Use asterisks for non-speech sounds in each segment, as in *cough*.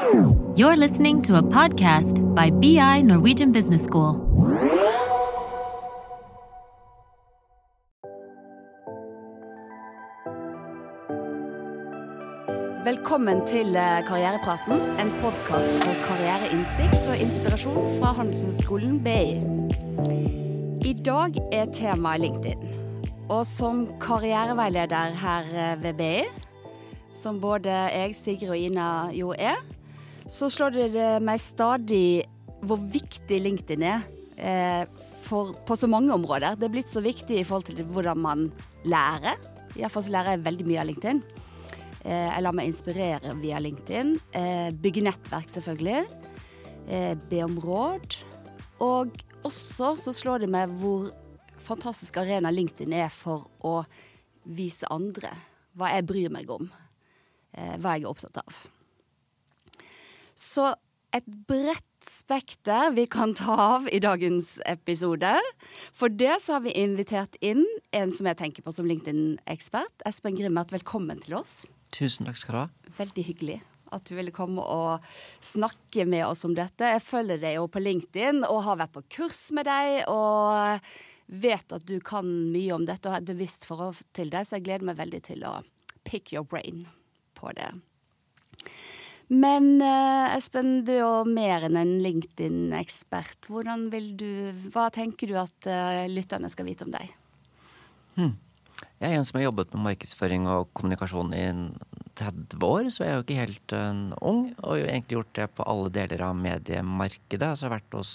You're listening to a podcast by BI Norwegian Business School. Velkommen til eh, Karrierepraten, en podkast for karriereinnsikt og inspirasjon fra Handelshøyskolen BI. I dag er temaet LinkedIn. Og som karriereveileder her eh, ved BI, som både jeg, Sigrid og Ina jo er, så slår det meg stadig hvor viktig LinkedIn er eh, for, på så mange områder. Det er blitt så viktig i forhold til hvordan man lærer. Iallfall så lærer jeg veldig mye av LinkedIn. Eh, jeg lar meg inspirere via LinkedIn. Eh, bygge nettverk, selvfølgelig. Eh, be om råd. Og også så slår det meg hvor fantastisk arena LinkedIn er for å vise andre hva jeg bryr meg om. Eh, hva jeg er opptatt av. Så et bredt spekter vi kan ta av i dagens episode. For det så har vi invitert inn en som jeg tenker på som LinkedIn-ekspert. Espen Grimmert, velkommen til oss. Tusen takk skal du ha. Veldig hyggelig at du ville komme og snakke med oss om dette. Jeg følger deg jo på LinkedIn og har vært på kurs med deg. og vet at du kan mye om dette og har et bevisst forhold til det, så jeg gleder meg veldig til å pick your brain på det. Men eh, Espen, du er jo mer enn en LinkedIn-ekspert. Hva tenker du at eh, lytterne skal vite om deg? Hmm. Jeg er en som har jobbet med markedsføring og kommunikasjon i 30 år, så jeg er jo ikke helt uh, ung. Og har egentlig gjort det på alle deler av mediemarkedet. Så jeg har vært hos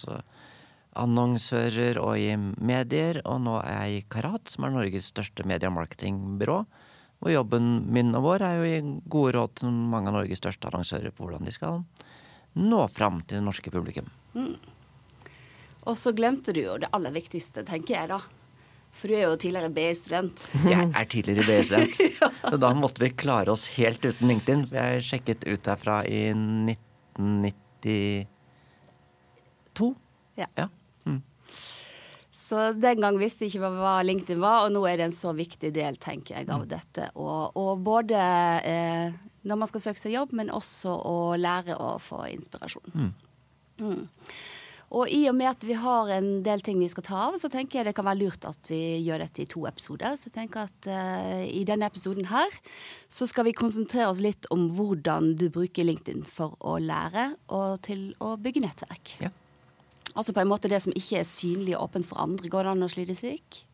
annonsører og i medier, og nå er jeg i Karat, som er Norges største media- og. Og jobben min og vår er jo å gi gode råd til mange av Norges største annonsører på hvordan de skal nå fram til det norske publikum. Mm. Og så glemte du jo det aller viktigste, tenker jeg da. For du er jo tidligere BI-student. Jeg er tidligere BI-student. *laughs* ja. Så da måtte vi klare oss helt uten LinkedIn. Jeg sjekket ut herfra i 1992. Ja. ja. Så den gang visste jeg ikke hva LinkedIn var, og nå er det en så viktig del, tenker jeg, av mm. dette. Og, og både eh, når man skal søke seg jobb, men også å lære å få inspirasjon. Mm. Mm. Og i og med at vi har en del ting vi skal ta av, så tenker jeg det kan være lurt at vi gjør dette i to episoder. Så jeg tenker at eh, i denne episoden her så skal vi konsentrere oss litt om hvordan du bruker LinkedIn for å lære og til å bygge nettverk. Ja. Altså på en måte det som ikke er synlig og åpent for andre. Går det an å sli det slik?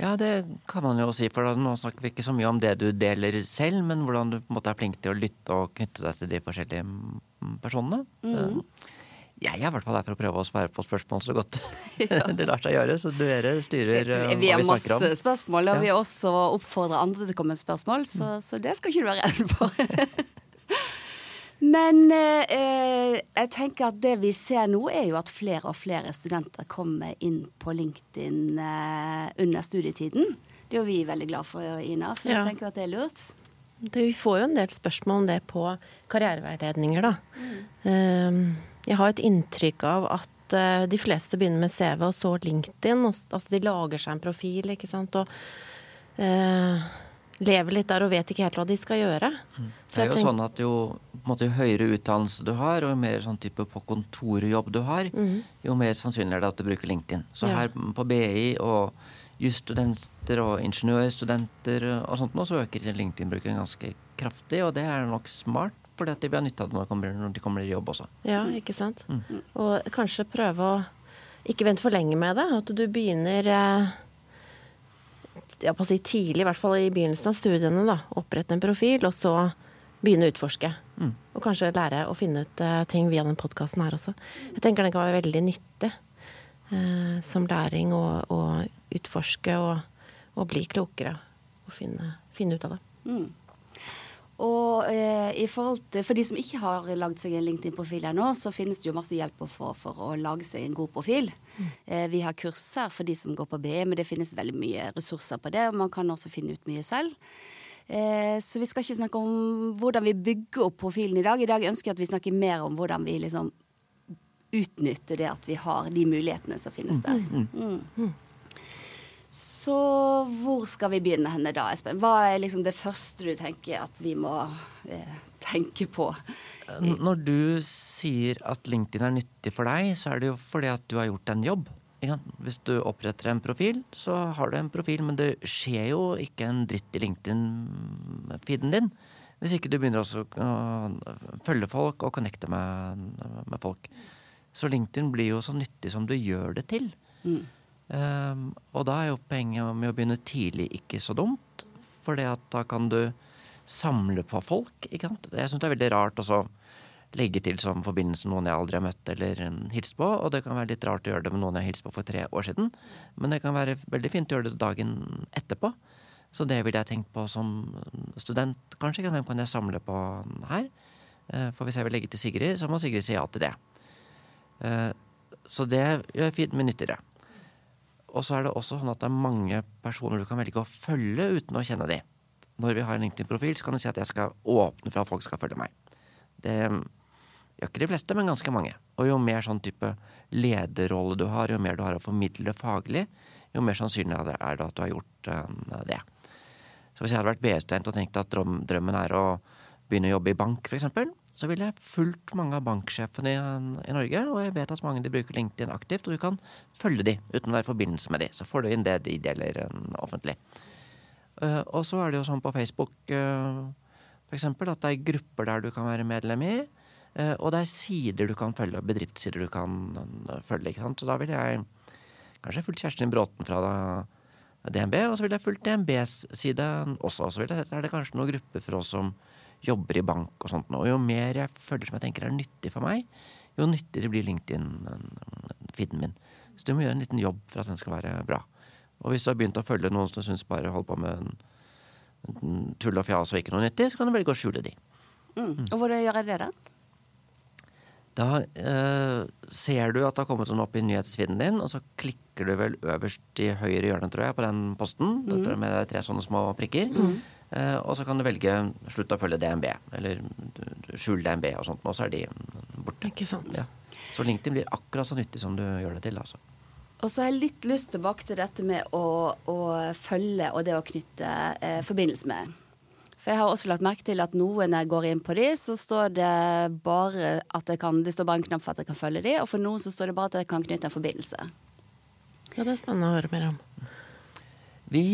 Ja, det kan man jo si. For nå snakker vi ikke så mye om det du deler selv, men hvordan du på en måte er flink til å lytte og knytte deg til de forskjellige mm, personene. Mm. Jeg er i hvert fall her for å prøve å svare på spørsmål så godt ja. *laughs* *laughs* det lar seg gjøre. Så dere styrer vi, eh, vi hva vi snakker om. Vi har masse spørsmål, og ja. vi har også oppfordrer andre til å komme med spørsmål, så, mm. så det skal ikke du være redd for. *laughs* Men eh, jeg tenker at det vi ser nå, er jo at flere og flere studenter kommer inn på LinkedIn eh, under studietiden. Det er jo vi veldig glad for, Ina. For ja. jeg tenker at det er lurt. Det, vi får jo en del spørsmål om det på karriereveiledninger, da. Mm. Um, jeg har et inntrykk av at uh, de fleste begynner med CV og så LinkedIn. Og, altså de lager seg en profil, ikke sant. Og uh, lever litt der og vet ikke helt hva de skal gjøre. Mm. det er jo tenker... sånn at jo, måte, jo, høyere utdannelse du har, og jo mer sånn type på kontorjobb du har, mm. jo mer sannsynlig er det at du bruker LinkedIn. Så ja. her på BI og jusstudenter og ingeniørstudenter og sånt nå, så øker LinkedIn-bruken ganske kraftig, og det er nok smart. Fordi at de ha nytte av det når de kommer, i jobb også. Ja, ikke sant. Mm. Og kanskje prøve å ikke vente for lenge med det. At du begynner eh, ja, si tidlig, i hvert fall i begynnelsen av studiene, da, opprette en profil, og så begynne å utforske. Mm. Og kanskje lære å finne ut uh, ting via den podkasten her også. Jeg tenker den kan være veldig nyttig uh, som læring å, utforske og, og, bli klokere. Og finne, finne ut av det. Mm. Og eh, til, For de som ikke har lagd seg en LinkedIn-profil ennå, så finnes det jo masse hjelp å få for å lage seg en god profil. Mm. Eh, vi har kurser for de som går på BE, men det finnes veldig mye ressurser på det. Og man kan også finne ut mye selv. Eh, så vi skal ikke snakke om hvordan vi bygger opp profilen i dag. I dag ønsker jeg at vi snakker mer om hvordan vi liksom utnytter det at vi har de mulighetene som finnes der. Mm. mm. Så hvor skal vi begynne henne da, Espen? Hva er liksom det første du tenker at vi må eh, tenke på? Når du sier at LinkedIn er nyttig for deg, så er det jo fordi at du har gjort en jobb. Hvis du oppretter en profil, så har du en profil, men det skjer jo ikke en dritt i LinkedIn-feeden din. Hvis ikke du begynner også å følge folk og connecte med, med, folk. Så LinkedIn blir jo så nyttig som du gjør det til. Mm. Um, og da er jo poenget med å begynne tidlig ikke så dumt. For da kan du samle på folk. Jeg syns det er veldig rart å legge til som forbindelse med noen jeg aldri har møtt eller um, hilst på. Og det kan være litt rart å gjøre det med noen jeg har hilst på for tre år siden. Men det kan være veldig fint å gjøre det dagen etterpå. Så det ville jeg tenkt på som student, kanskje. Hvem kan jeg samle på her? Eh, for hvis jeg vil legge til Sigrid, så må Sigrid si ja til det. Så det gjør fint med nyttigere. Og så er det også sånn at det er mange personer du kan velge å følge uten å kjenne de. Når vi har en LinkedIn-profil, så kan du si at jeg skal åpne for at folk skal følge meg. Det gjør ikke de fleste, men ganske mange. Og jo mer sånn type lederrolle du har, jo mer du har å formidle faglig, jo mer sannsynlig er det at du har gjort eh, det. Så hvis jeg hadde vært BI-student og tenkt at drømmen er å begynne å jobbe i bank, f.eks., så ville jeg fulgt mange av banksjefene i, Norge. Og jeg vet at mange de bruker LinkedIn aktivt, og du kan følge de uten å være i forbindelse med de. Så får du inn det de deler offentlig. Uh, og så er det jo sånn på Facebook uh, for eksempel, at det er grupper der du kan være medlem i. Og det er sider du kan følge, bedriftssider du kan følge. ikke sant? Så da ville jeg kanskje fulgt Kjerstin Bråten fra DNB, og så ville jeg fulgt DNBs side også. Og så er det kanskje noen grupper for oss som jobber i bank og sånt. Og jo mer jeg føler som jeg tenker er nyttig for meg, jo nyttigere blir LinkedIn-feeden min. Så du må gjøre en liten jobb for at den skal være bra. Og hvis du har begynt å følge noen som syns bare holder på med en tull og fjas og ikke noe nyttig, så kan du velge å skjule de. Mm. Og hvordan gjør jeg det, da? Da eh, ser du at det har kommet sånn opp i nyhetsfeeden din, og så klikker du vel øverst i høyre hjørne, tror jeg, på den posten. Mm. jeg med tre sånne små prikker. Mm. Eh, og så kan du velge slutt å følge DNB, eller skjul DNB og sånt. Og så er de borte. Ikke sant. Ja. Så LinkedIn blir akkurat så nyttig som du gjør det til, altså. Og så har jeg litt lyst tilbake til dette med å, å følge og det å knytte eh, forbindelse med. For jeg har også lagt merke til at noen jeg går inn på de, så står det bare at jeg kan Det står bare en knapp for at jeg kan følge de, og for noen så står det bare at jeg kan knytte en forbindelse. Ja, det er spennende å høre mer om. Vi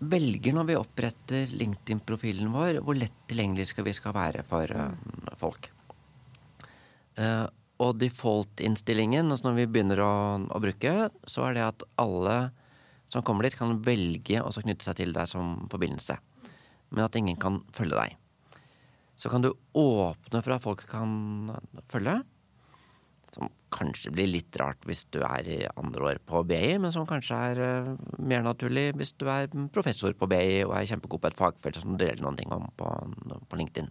velger når vi oppretter LinkedIn-profilen vår, hvor lett tilgjengelig skal vi skal være for mm. folk. Uh, og default-innstillingen, altså når vi begynner å, å, bruke, så er det at alle som kommer dit, kan velge å knytte seg til deg som forbindelse men at ingen kan følge deg. Så kan du åpne for at folk kan følge. Som kanskje blir litt rart hvis du er i andre år på BI, men som kanskje er uh, mer naturlig hvis du er professor på BI og er kjempegod på et fagfelt som du deler noen ting om på, på LinkedIn.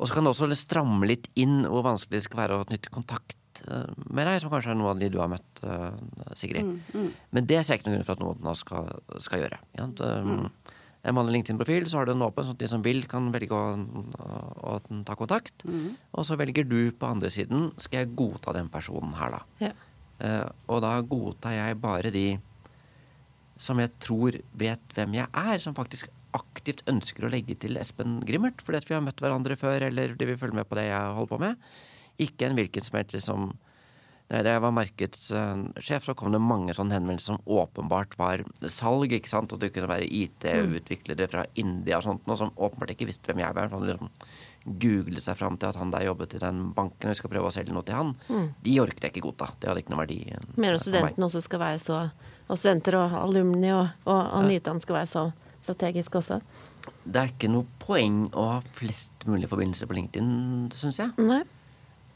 Og så kan det også stramme litt inn hvor vanskelig det skal være å knytte kontakt uh, med deg, som kanskje er noen av de du har møtt, uh, Sigrid. Mm, mm. Men det ser jeg ikke noen grunn for at noen av oss skal, skal gjøre. Ja? det, Mm en vanlig LinkedIn-profil, så har du den åpen, sånn at de som vil, kan velge å, å, å ta kontakt. Mm. Og så velger du på andre siden skal jeg godta den personen her, da. Ja. Uh, og da godtar jeg bare de som jeg tror vet hvem jeg er, som faktisk aktivt ønsker å legge til Espen Grimmert fordi at vi har møtt hverandre før, eller de vil følge med på det jeg holder på med. Ikke en hvilken som helst liksom da jeg var markedssjef, så kom det mange sånne henvendelser som åpenbart var salg. ikke sant? Og det kunne være IT-utviklere fra India og sånt, noe som åpenbart ikke visste hvem jeg var. Sånn, liksom, Google seg fram til at han der jobbet i den banken, og vi skal prøve å selge noe til han. Mm. De orket jeg ikke godta. Det hadde ikke noe verdi. Eh, Mer at studentene også skal være så Og studenter og alumni og, og, og nyutdannede skal være så strategiske også? Det er ikke noe poeng å ha flest mulig forbindelser på LinkedIn, syns jeg. Nei.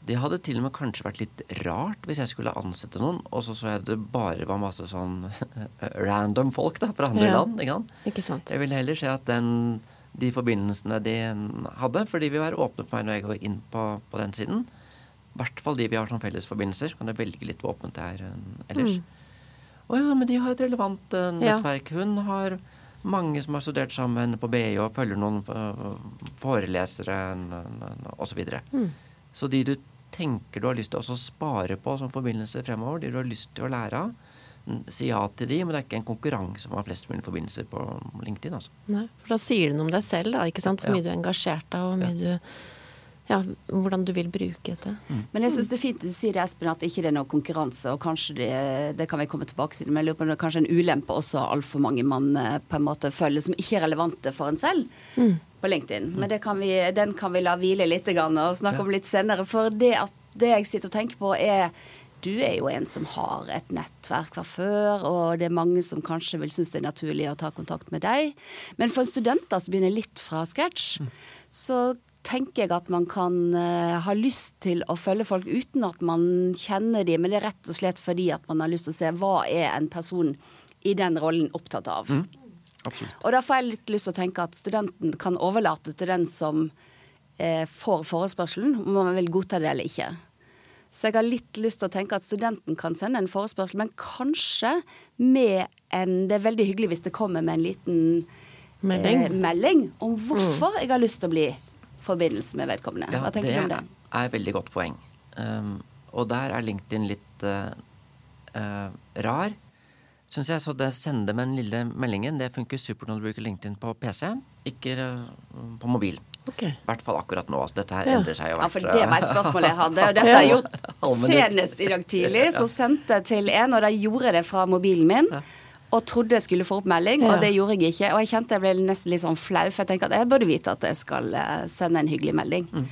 Det hadde til og med kanskje vært litt rart hvis jeg skulle ansette noen, og så så jeg det bare var masse sånn *laughs* random folk da, fra andre ja. land. Ikke sant? Ikke sant? Jeg ville heller se at den, de forbindelsene de hadde, for de vil være åpne for meg når jeg går inn på, på den siden. I hvert fall de vi har som felles forbindelser. Kan jeg velge litt åpent her ellers. Mm. Å ja, men de har et relevant uh, nettverk. Ja. Hun har mange som har studert sammen på BI og følger noen uh, forelesere osv. Så, videre. mm. så de du tenker du har lyst til å spare på som forbindelse fremover, de du har lyst til å lære av, si ja til de, men det er ikke en konkurranse om å ha flest mulig forbindelser på LinkedIn. altså. Nei, for da sier det noe om deg selv, da, ikke sant? Hvor Ja. mye du er engasjert av, og hvor mye du Ja, hvordan du vil bruke dette. Men jeg syns det er fint du sier det, Espen, at ikke det er noe konkurranse. Og kanskje det, det kan vi komme tilbake til, men jeg lurer på om det er kanskje en ulempe også altfor mange man eh, på en måte følger som ikke er relevante for en selv på LinkedIn. Men det kan vi, den kan vi la hvile litt grann, og snakke om litt senere. For det, at det jeg sitter og tenker på, er du er jo en som har et nettverk fra før, og det er mange som kanskje vil synes det er naturlig å ta kontakt med deg. Men for en student da, som begynner litt fra scratch, så tenker jeg at man kan eh, ha lyst til å følge folk uten at man kjenner dem, men det er rett og slett fordi at man har lyst til å se hva er en person i den rollen opptatt av. Absolutt. Og da får jeg litt lyst til å tenke at studenten kan overlate til den som eh, får forespørselen, om man vil godta det eller ikke. Så jeg har litt lyst til å tenke at studenten kan sende en forespørsel, men kanskje med en Det er veldig hyggelig hvis det kommer med en liten Melding. eh, melding om hvorfor jeg har lyst til å bli forbindelse med vedkommende. Ja, Hva tenker du om det? Det er et veldig godt poeng. Um, og der er LinkedIn litt uh, uh, rar, syns jeg. Så det sende med den lille meldingen, det funker supert når du bruker LinkedIn på PC, ikke uh, på mobil. I hvert fall akkurat nå. Altså, dette her Ja. endrer seg jo Ja, for det var et spørsmål jeg hadde, *laughs* og dette har jeg gjort senest i dag tidlig. Så *laughs* sendte jeg til en, og da gjorde jeg det fra mobilen min. Og trodde jeg skulle få opp melding, Ja. og det gjorde jeg ikke. Og jeg kjente jeg ble nesten litt sånn flau, for jeg tenker at jeg burde vite at jeg skal eh, sende en hyggelig melding. Mm.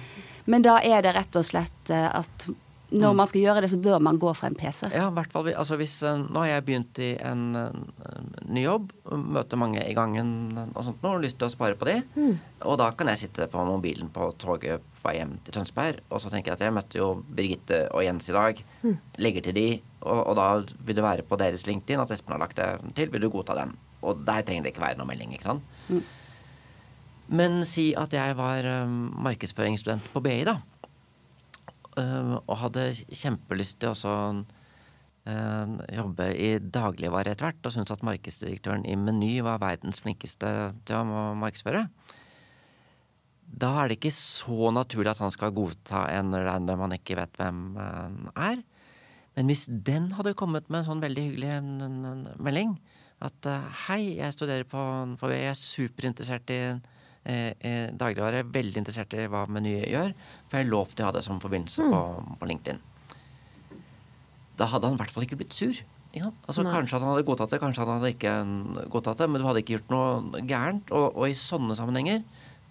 Men da er det rett og slett eh, at når man skal gjøre det, så bør man gå fra en PC. Ja, i hvert fall. Altså hvis, eh, nå har jeg begynt i en, eh, ny jobb, møter mange i gangen og sånt nå, og lyst til å spare på de. Og da kan jeg sitte på mobilen på toget vei hjem til Tønsberg, og så tenker jeg at jeg møtte jo Birgitte og Jens i dag. Legger til de, og, og da vil det være på deres LinkedIn at Espen har lagt det til. Vil du godta den? Og der trenger det ikke være noe melding, ikke sant. Men si at jeg var um, markedsføringsstudent på BI, da. Uh, og hadde kjempelyst til også uh, jobbe i dagligvare etter hvert, og syntes at markedsdirektøren i Meny var verdens flinkeste til å markedsføre. Da er det ikke så naturlig at han skal godta en random han ikke vet hvem er. Men hvis den hadde kommet med en sånn veldig hyggelig melding at uh, hei, jeg studerer på, på jeg er superinteressert i eh, eh, dagligvare, veldig interessert i hva Meny gjør, for jeg lovte å ha det som forbindelse på, på LinkedIn. Da hadde han i hvert fall ikke blitt sur. Ikke? Altså, Nei. kanskje han hadde godtatt det, kanskje han hadde ikke mm, godtatt det, men du hadde ikke gjort noe gærent. Og, og i sånne sammenhenger,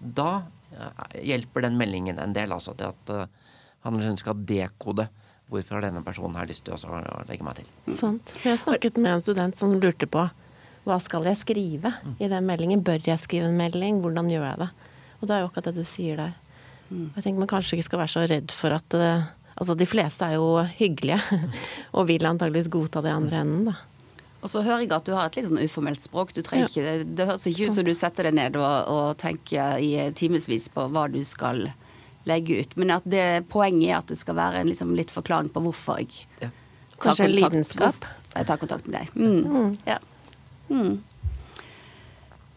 da eh, hjelper den meldingen en del, altså Det at eh, han eller hun skal dekode hvorfor har denne personen her lyst til å legge meg til. Sant. Jeg snakket med en student som lurte på hva skal jeg skrive i den meldingen. Bør jeg skrive en melding? Hvordan gjør jeg det? Og det er jo akkurat det du sier der. Jeg tenker man kanskje ikke skal være så redd for at eh, Altså, de fleste er jo hyggelige *laughs* og vil antageligvis godta det i andre enden, da. Og så hører jeg at du har et litt sånn uformelt språk. Du trenger ikke det. Det høres ikke ut som du setter deg ned og, og tenker i timevis på hva du skal legge ut. Men at det, poenget er at det skal være en liksom, litt forklaring på hvorfor jeg Ja. tar kontakt, en lidenskap. Jeg tar kontakt med deg. Mm. Ja. Mm.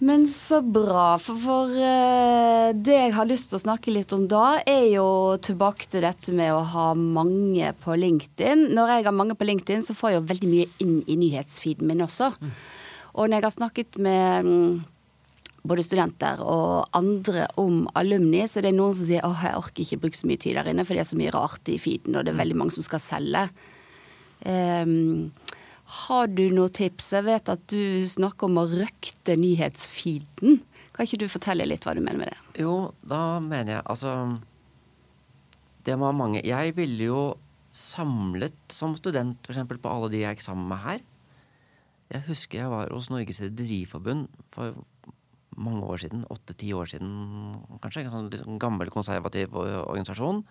Men så bra. For, for uh, det jeg har lyst til å snakke litt om da, er jo tilbake til dette med å ha mange på LinkedIn. Når jeg har mange på LinkedIn, så får jeg jo veldig mye inn i nyhetsfeeden min også. Og når jeg har snakket med um, både studenter og andre om alumni, så det er noen som sier åh, jeg orker ikke bruke så mye tid der inne, for det er så mye rart i feeden, og det er veldig mange som skal selge. Ehm, har du noen tips? Jeg vet at du snakker om å røkte nyhetsfeeden. Kan ikke du fortelle litt hva du mener med det? Jo, da mener jeg altså Det var mange Jeg ville jo samlet som student eksempel, på alle de jeg gikk sammen med her. Jeg husker jeg var hos Norges Rederiforbund for mange år siden. Åtte-ti år siden, kanskje. En sånn sånn gammel, konservativ organisasjon.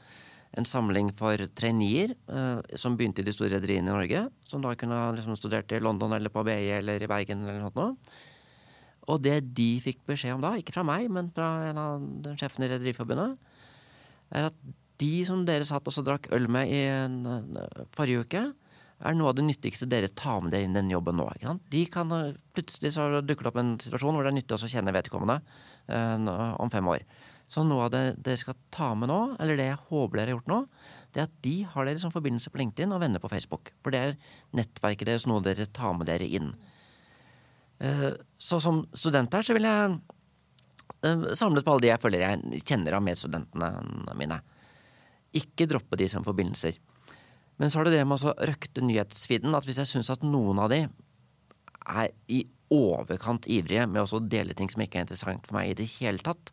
En samling for traineer eh, som begynte i de store rederiene i Norge. Som da kunne ha liksom studert i London eller på BI eller i Bergen eller noe sånt. Og det de fikk beskjed om da, ikke fra meg, men fra en av den sjefen i Rederiforbundet, er at de som dere satt og drakk øl med i en, en, forrige uke, er noe av det nyttigste dere tar med dere inn i den jobben nå. De kan, eh, plutselig så dukker det opp en situasjon hvor det er nyttig å kjenne vedkommende eh, om fem år. Så noe av det dere skal ta med nå, eller det jeg håper dere har gjort nå, det er at de har dere som forbindelse på LinkedIn og venner på Facebook. For det er nettverket deres, noe dere tar med dere inn. Eh, så som student her så vil jeg eh, samlet på alle de jeg føler jeg kjenner av medstudentene mine. Ikke droppe de som forbindelser. Men så har det det med å røkte nyhetsfeeden. At hvis jeg syns at noen av de er i overkant ivrige med å dele ting som ikke er interessant for meg i det hele tatt,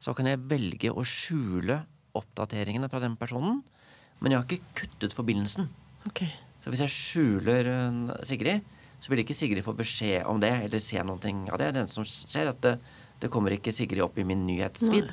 så kan jeg velge å skjule oppdateringene fra den personen. Men jeg har ikke kuttet forbindelsen. Okay. Så hvis jeg skjuler Sigrid, så vil ikke Sigrid få beskjed om det eller se noe av det. Det eneste som skjer, at det, det kommer ikke Sigrid opp i min nyhetsfeed.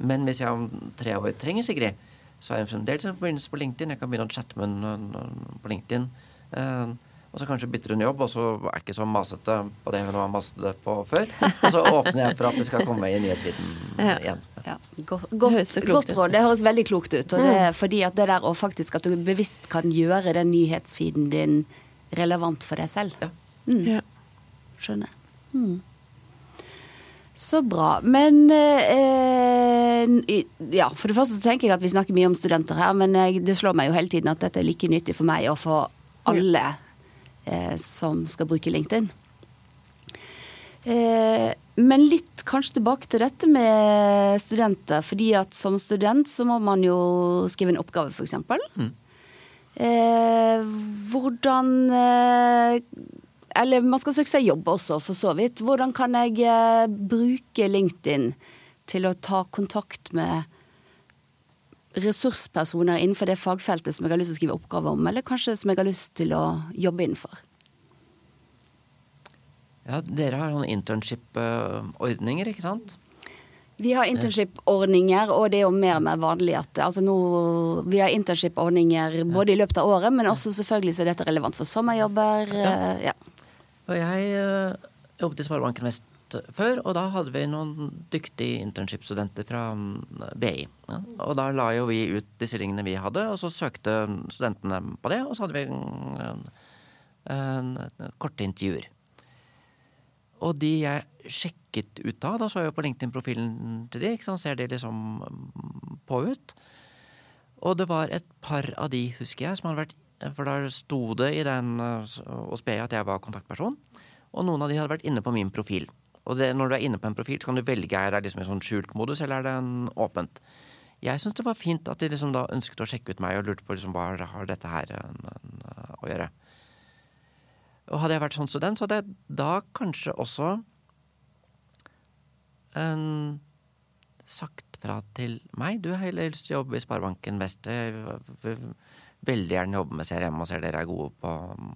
Men hvis jeg om tre år trenger Sigrid, så har jeg fremdeles en forbindelse på LinkedIn. Jeg kan begynne å chatte med henne på LinkedIn. Uh, og så kanskje bytter hun jobb, og så er ikke så masete på det hun var masete på før. Og så åpner jeg for at det skal komme i nyhetsviten *laughs* igjen. Ja. Godt, godt, godt råd. Det høres veldig klokt ut. Og det er fordi at det der og faktisk at du bevisst kan gjøre den nyhetsfeeden din relevant for deg selv. Ja. Mm. Skjønner. Mm. Så bra. Men eh, Ja, for det første så tenker jeg at vi snakker mye om studenter her, men jeg, det slår meg jo hele tiden at dette er like nyttig for meg og for alle eh, som skal bruke LinkedIn. Eh, men litt kanskje tilbake til dette med studenter. fordi at som student så må man jo skrive en oppgave, f.eks. Mm. Eh, hvordan eh, Eller man skal søke seg jobb også, for så vidt. Hvordan kan jeg eh, bruke LinkedIn til å ta kontakt med ressurspersoner innenfor det fagfeltet som jeg har lyst til å skrive oppgave om, eller kanskje som jeg har lyst til å jobbe innenfor? Ja, Dere har noen internship-ordninger, ikke sant? Vi har internship-ordninger, og det er jo mer og mer vanlig at altså nå, Vi har internship-ordninger både i løpet av året, men også selvfølgelig så er dette relevant for sommerjobber. Ja. Eh, ja. Og jeg uh, jobbet i Sparebanken Vest før, og da hadde vi noen dyktige internship-studenter fra mm, BI. Og da la jo vi ut de stillingene vi hadde, og så søkte studentene på det, og så hadde vi en, en, korte intervjuer. Og de jeg sjekket ut av, da så jeg jo på LinkedIn-profilen til de, ikke sant, ser de liksom mm, på ut. Og det var et par av de, husker jeg, som hadde vært For da sto det i den hos BI at jeg var kontaktperson. Og noen av de hadde vært inne på min profil. Og det, når du er inne på en profil, så kan du velge er det liksom en sånn skjult modus, eller er det en åpent. Jeg syns det var fint at de liksom da ønsket å sjekke ut meg og lurte på liksom, hva har dette her en, å gjøre. Og hadde jeg vært sånn student, så hadde jeg da kanskje også en, sagt fra til meg. Du har heller lyst til å jobbe i Sparebanken Vest. Jeg vil veldig gjerne jobbe med CRM og ser dere er gode på,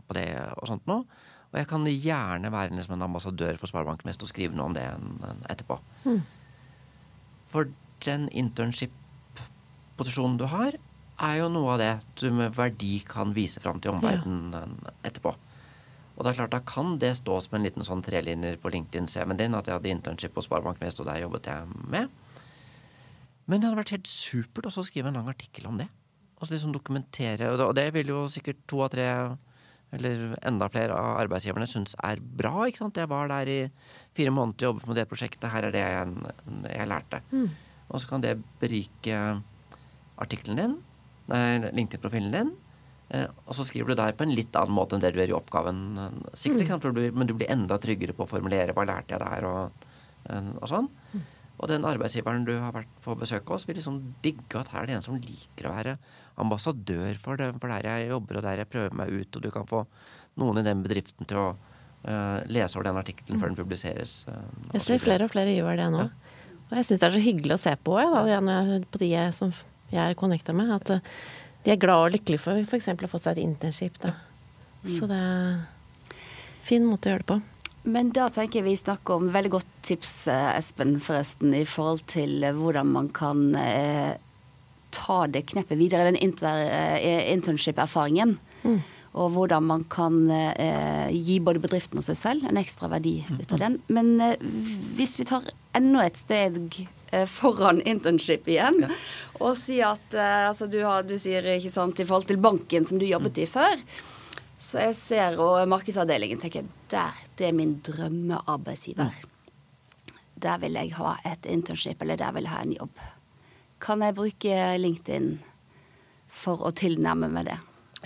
på det og sånt noe. Og jeg kan gjerne være liksom en ambassadør for Sparebanken Mest og skrive noe om det etterpå. Mm. For den internship-posisjonen du har, er jo noe av det du med verdi kan vise fram til omverdenen ja. etterpå. Og det er klart, da kan det stå som en liten sånn trelinjer på LinkedIn-CV-en din at jeg hadde internship på Sparebank Mest, og der jobbet jeg med. Men det hadde vært helt supert også å skrive en lang artikkel om det. Og så liksom dokumentere, og det vil jo sikkert to av tre eller enda flere av arbeidsgiverne syns er bra. ikke sant? Jeg var der i fire måneder og jobbet med det prosjektet. Her er det jeg, jeg lærte. Mm. Og så kan det berike artikkelen din, LinkedIn-profilen din. Eh, og så skriver du der på en litt annen måte enn det du gjør i oppgaven. Sikkert, mm. men du blir enda tryggere på å formulere hva lærte jeg der, og, eh, og sånn. Mm. Og den arbeidsgiveren du har vært på besøk hos, vil liksom digge at her er det en som liker å være ambassadør for, det, for der jeg jobber og der jeg prøver meg ut, og du kan få noen i den bedriften til å uh, lese over den artikkelen før den publiseres. Uh, jeg ser flere og flere gjør det nå. Ja. Og jeg syns det er så hyggelig å se på, jeg, da, på de jeg, som jeg er connecta med. At uh, de er glad og lykkelige for f.eks. å få seg et internship. Da. Mm. Så det er fin måte å gjøre det på. Men da tenker jeg vi snakker om veldig godt tips, Espen, forresten, i forhold til hvordan man kan eh, ta det kneppet videre, den eh, internship-erfaringen. Mm. Og hvordan man kan eh, gi både bedriften og seg selv en ekstra verdi ut av den. Men eh, hvis vi tar enda et steg eh, foran internship igjen, ja. og sier at eh, altså du, har, du, sier ikke sant, i forhold til banken som du jobbet i før, så jeg ser, og markedsavdelingen tenker der, det er min drømmearbeidsgiver. der vil jeg ha et internship, eller der vil jeg ha en jobb. Kan jeg bruke LinkedIn for å tilnærme meg det?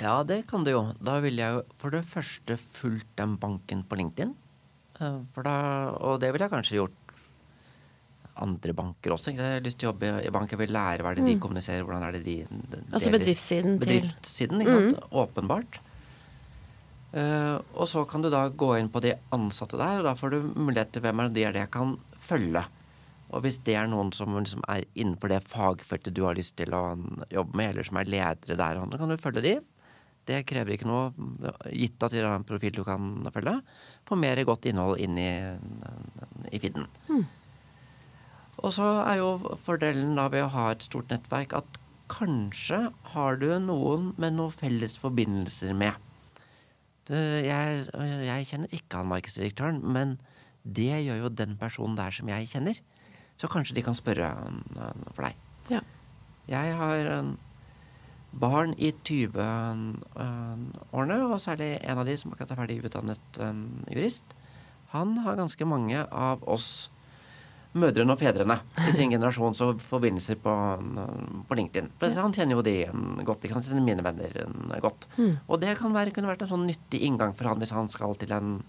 Ja, det kan du jo. Da ville jeg jo for det første fulgt den banken på LinkedIn. Eh, For da, og det ville jeg kanskje gjort andre banker også. ikke? Jeg har lyst til å jobbe i bank. Jeg vil lære hva er det de kommuniserer, hvordan er det de de Altså bedriftssiden, bedriftssiden til- Bedriftssiden, ikke sant. Åpenbart. Eh, og så kan du da gå inn på de ansatte der, og da får du mulighet til hvem er det jeg kan følge. Og hvis det er noen som liksom er innenfor det fagfeltet du har lyst til å jobbe med, eller som er ledere der, så kan du følge de. Det krever ikke noe, gitt at de har en profil du kan følge. Få mer godt innhold inn i, i feeden. Og så er jo fordelen da ved å ha et stort nettverk at kanskje har du noen med noen felles forbindelser med. Du, jeg, jeg kjenner ikke han markedsdirektøren, men det gjør jo den personen der som jeg kjenner. Så kanskje de kan spørre han for deg. Ja. Jeg har um, barn i 20-årene, og særlig en av de som akkurat er ferdig utdannet jurist. Han har ganske mange av oss mødrene og fedrene i sin generasjons og forbindelser på, på LinkedIn. For han kjenner jo de godt. De kan kjenne mine venner godt. godt. Og det kan være, kunne vært en sånn nyttig inngang for han hvis han skal til en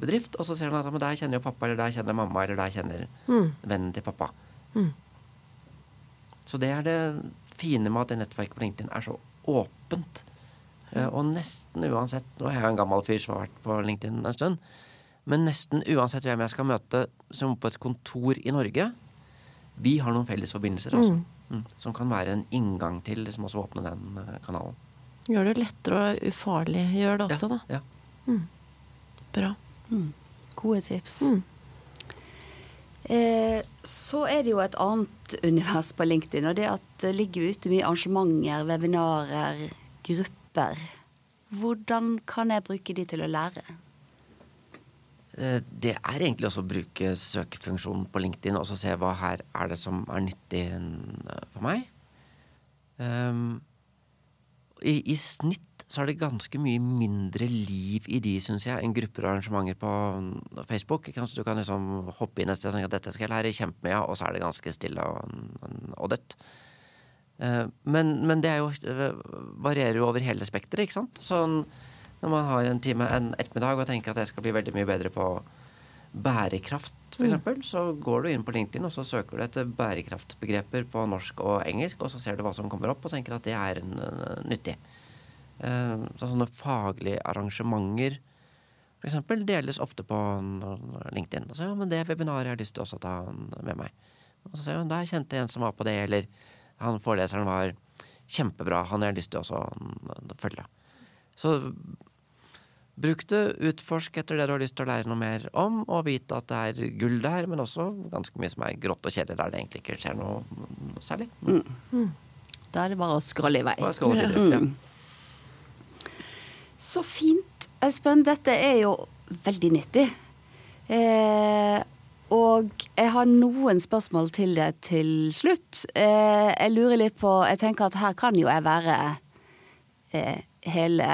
bedrift, og så ser han at der kjenner jo pappa, eller der kjenner mamma, eller der kjenner vennen til pappa. Så det er det fine med at det nettverket på LinkedIn er så åpent. Eh, Og nesten uansett Nå er jeg en gammel fyr som har vært på LinkedIn en stund. Men nesten uansett hvem jeg skal møte som på et kontor i Norge, vi har noen felles forbindelser, altså. Mm. Som kan være en inngang til liksom også åpne den eh, kanalen. Gjør det lettere og ufarlig. Gjør det også, da. Ja. Bra. Gode tips. Mm. Eh, så er det jo et annet univers på LinkedIn, og det at det ligger ute mye arrangementer, webinarer, grupper. Hvordan kan jeg bruke de til å lære? Eh, Det er egentlig også å bruke søkefunksjonen på LinkedIn og se hva her er det som er nyttig eh, for meg. Um, i, I snitt så er det ganske mye mindre liv i de, syns jeg, enn grupper og arrangementer på mm, Facebook. Så du kan liksom hoppe inn et sted og tenke at dette skal jeg lære kjempemye av, og så er det ganske stille og, og dødt. Uh, Men, men det jo, varierer jo over hele spekteret, ikke sant. Sånn når man har en time en ettermiddag og tenker at jeg skal bli veldig mye bedre på bærekraft, for eksempel, så går du inn på LinkedIn og så søker du etter bærekraftbegreper på norsk og engelsk, og så ser du hva som kommer opp, og tenker at det er en, uh, nyttig. Uh, Så sånne faglige arrangementer for eksempel, deles ofte på LinkedIn. Og så, ja, men det webinaret jeg har lyst til også å ta med meg. Og så ser jeg, der kjente jeg en som var på det, eller han foreleseren var kjempebra, han har jeg lyst til også å følge. Så bruk det, utforsk etter det du har lyst til å lære noe mer om, og vite at det er gull der, men også ganske mye som er grått og kjedelig der det egentlig ikke skjer noe særlig. Da er det bare å skrolle i vei. Skrolle videre. Ja. Så fint. Espen, dette er jo veldig nyttig. Eh, og jeg har noen spørsmål til deg til slutt. Eh, jeg lurer litt på Jeg tenker at her kan jo jeg være eh, hele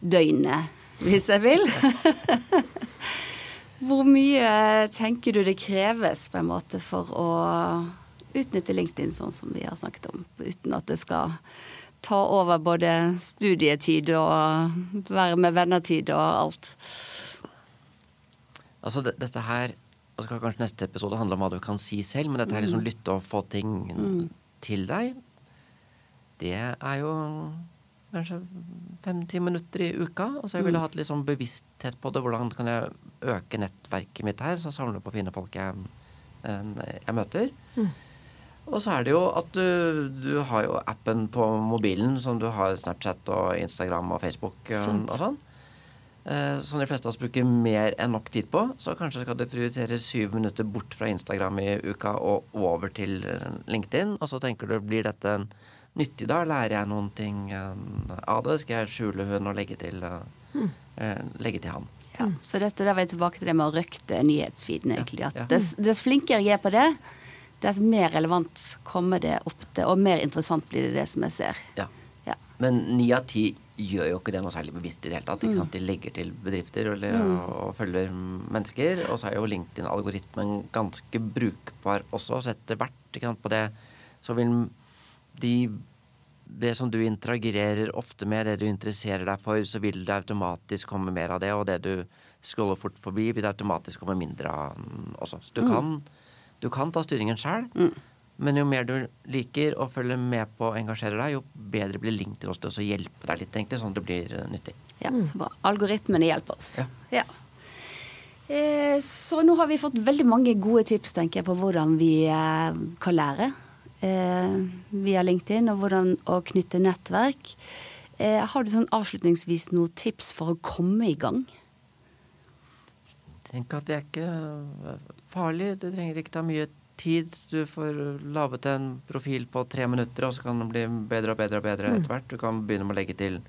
døgnet, hvis jeg vil. *laughs* Hvor mye tenker du det kreves på en måte for å utnytte LinkedIn sånn som vi har snakket om, uten at det skal ta over både studietid og være med venner-tid og alt? Altså det, dette her og skal kanskje neste episode handle om hva du kan si selv, men dette her liksom lytte og få ting til deg, det er jo kanskje fem-ti minutter i uka. Altså jeg ville hatt litt sånn bevissthet på det. Hvordan kan jeg øke nettverket mitt her? Så samle på fine folk jeg, jeg møter. Og så er det jo at du, du har jo appen på mobilen som du har Snapchat og Instagram og Facebook og, Sant. og sånn. Eh, som de fleste av oss bruker mer enn nok tid på. Så kanskje skal du prioritere syv minutter bort fra Instagram i uka og over til eh, LinkedIn. Og så tenker du blir dette en nyttig da? Lærer jeg noen ting eh, av det? Skal jeg skjule hun og legge til, eh, eh, legge til han? Ja, så dette der er vi tilbake til det med å røkte nyhetsfeeden, egentlig. At ja. dess, dess flinkere jeg er på det, dess mer relevant kommer det opp til, og mer interessant blir det det som jeg ser. Ja. Ja. Men ni av ti gjør jo ikke det noe særlig bevisst i det hele tatt. ikke sant? De legger til bedrifter eller, og følger mennesker. Og så er jo LinkedIn-algoritmen ganske brukbar også, så etter hvert ikke sant, på det så vil de det som du interagerer ofte med, det du interesserer deg for, så vil det automatisk komme mer av det. Og det du scroller fort forbi, vil det automatisk komme mindre av også. Så du, kan, du kan ta styringen sjøl. Men jo mer du liker å følge med på og engasjerer deg, jo bedre blir LinkedIn også til å hjelpe deg litt, egentlig, sånn at det blir eh, nyttig. Ja, så bra. Algoritmene hjelper oss. Ja. Ja. Eh, Så nå har vi fått veldig mange gode tips tenker jeg, på hvordan vi eh, kan lære eh, via LinkedIn, og hvordan å knytte nettverk. Eh, Har du sånn avslutningsvis noen tips for å komme i gang? Tenk at det er ikke eh, farlig. Du trenger ikke ta mye tid. Du får laget en profil på tre minutter, og så kan den bli bedre og bedre og bedre etter hvert. Du kan begynne med å legge til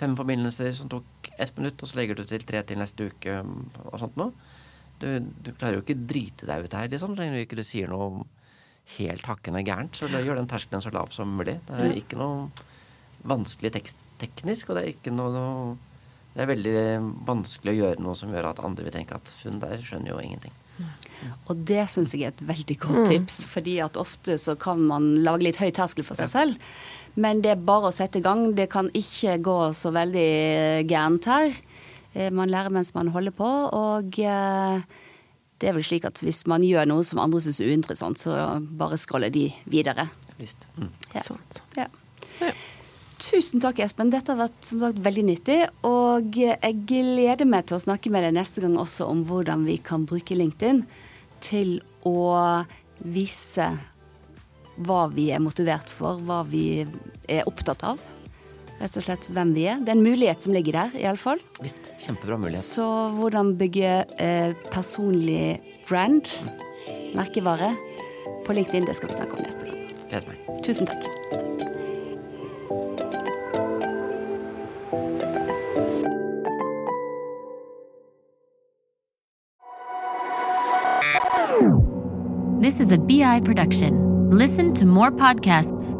fem forbindelser som tok ett minutt, og så legger du til tre til neste uke og sånt noe. Du, du klarer jo ikke drite deg ut her, liksom. Du ikke sier noe helt hakkende gærent. Så gjør den terskelen så lav som mulig. Det er ikke noe vanskelig tekst, teknisk, og det er ikke noe, noe Det er veldig vanskelig å gjøre noe som gjør at andre vil tenke at hun der skjønner jo ingenting. Og det syns jeg er et veldig godt tips, fordi at ofte så kan man lage litt høy terskel for seg selv. Men det er bare å sette i gang. Det kan ikke gå så veldig gærent her. Eh, Man lærer mens man holder på, og eh, det er vel slik at hvis man gjør noe som andre syns er uinteressant, så bare scroller de videre. Visst. Mm. Ja. Sant. Ja. Ja. Tusen takk, Espen. Dette har vært som sagt veldig nyttig. Og jeg gleder meg til å snakke med deg neste gang også om hvordan vi kan bruke LinkedIn til å vise hva vi er motivert for, hva vi er opptatt av. Rett og slett hvem vi er. Det er en mulighet som ligger der, iallfall. Visst. Kjempebra mulighet. Så hvordan bygge eh, personlig brand, merkevare, på LinkedIn, det skal vi snakke om neste gang. Gleder meg. Tusen takk. This is a BI production. Listen to more podcasts.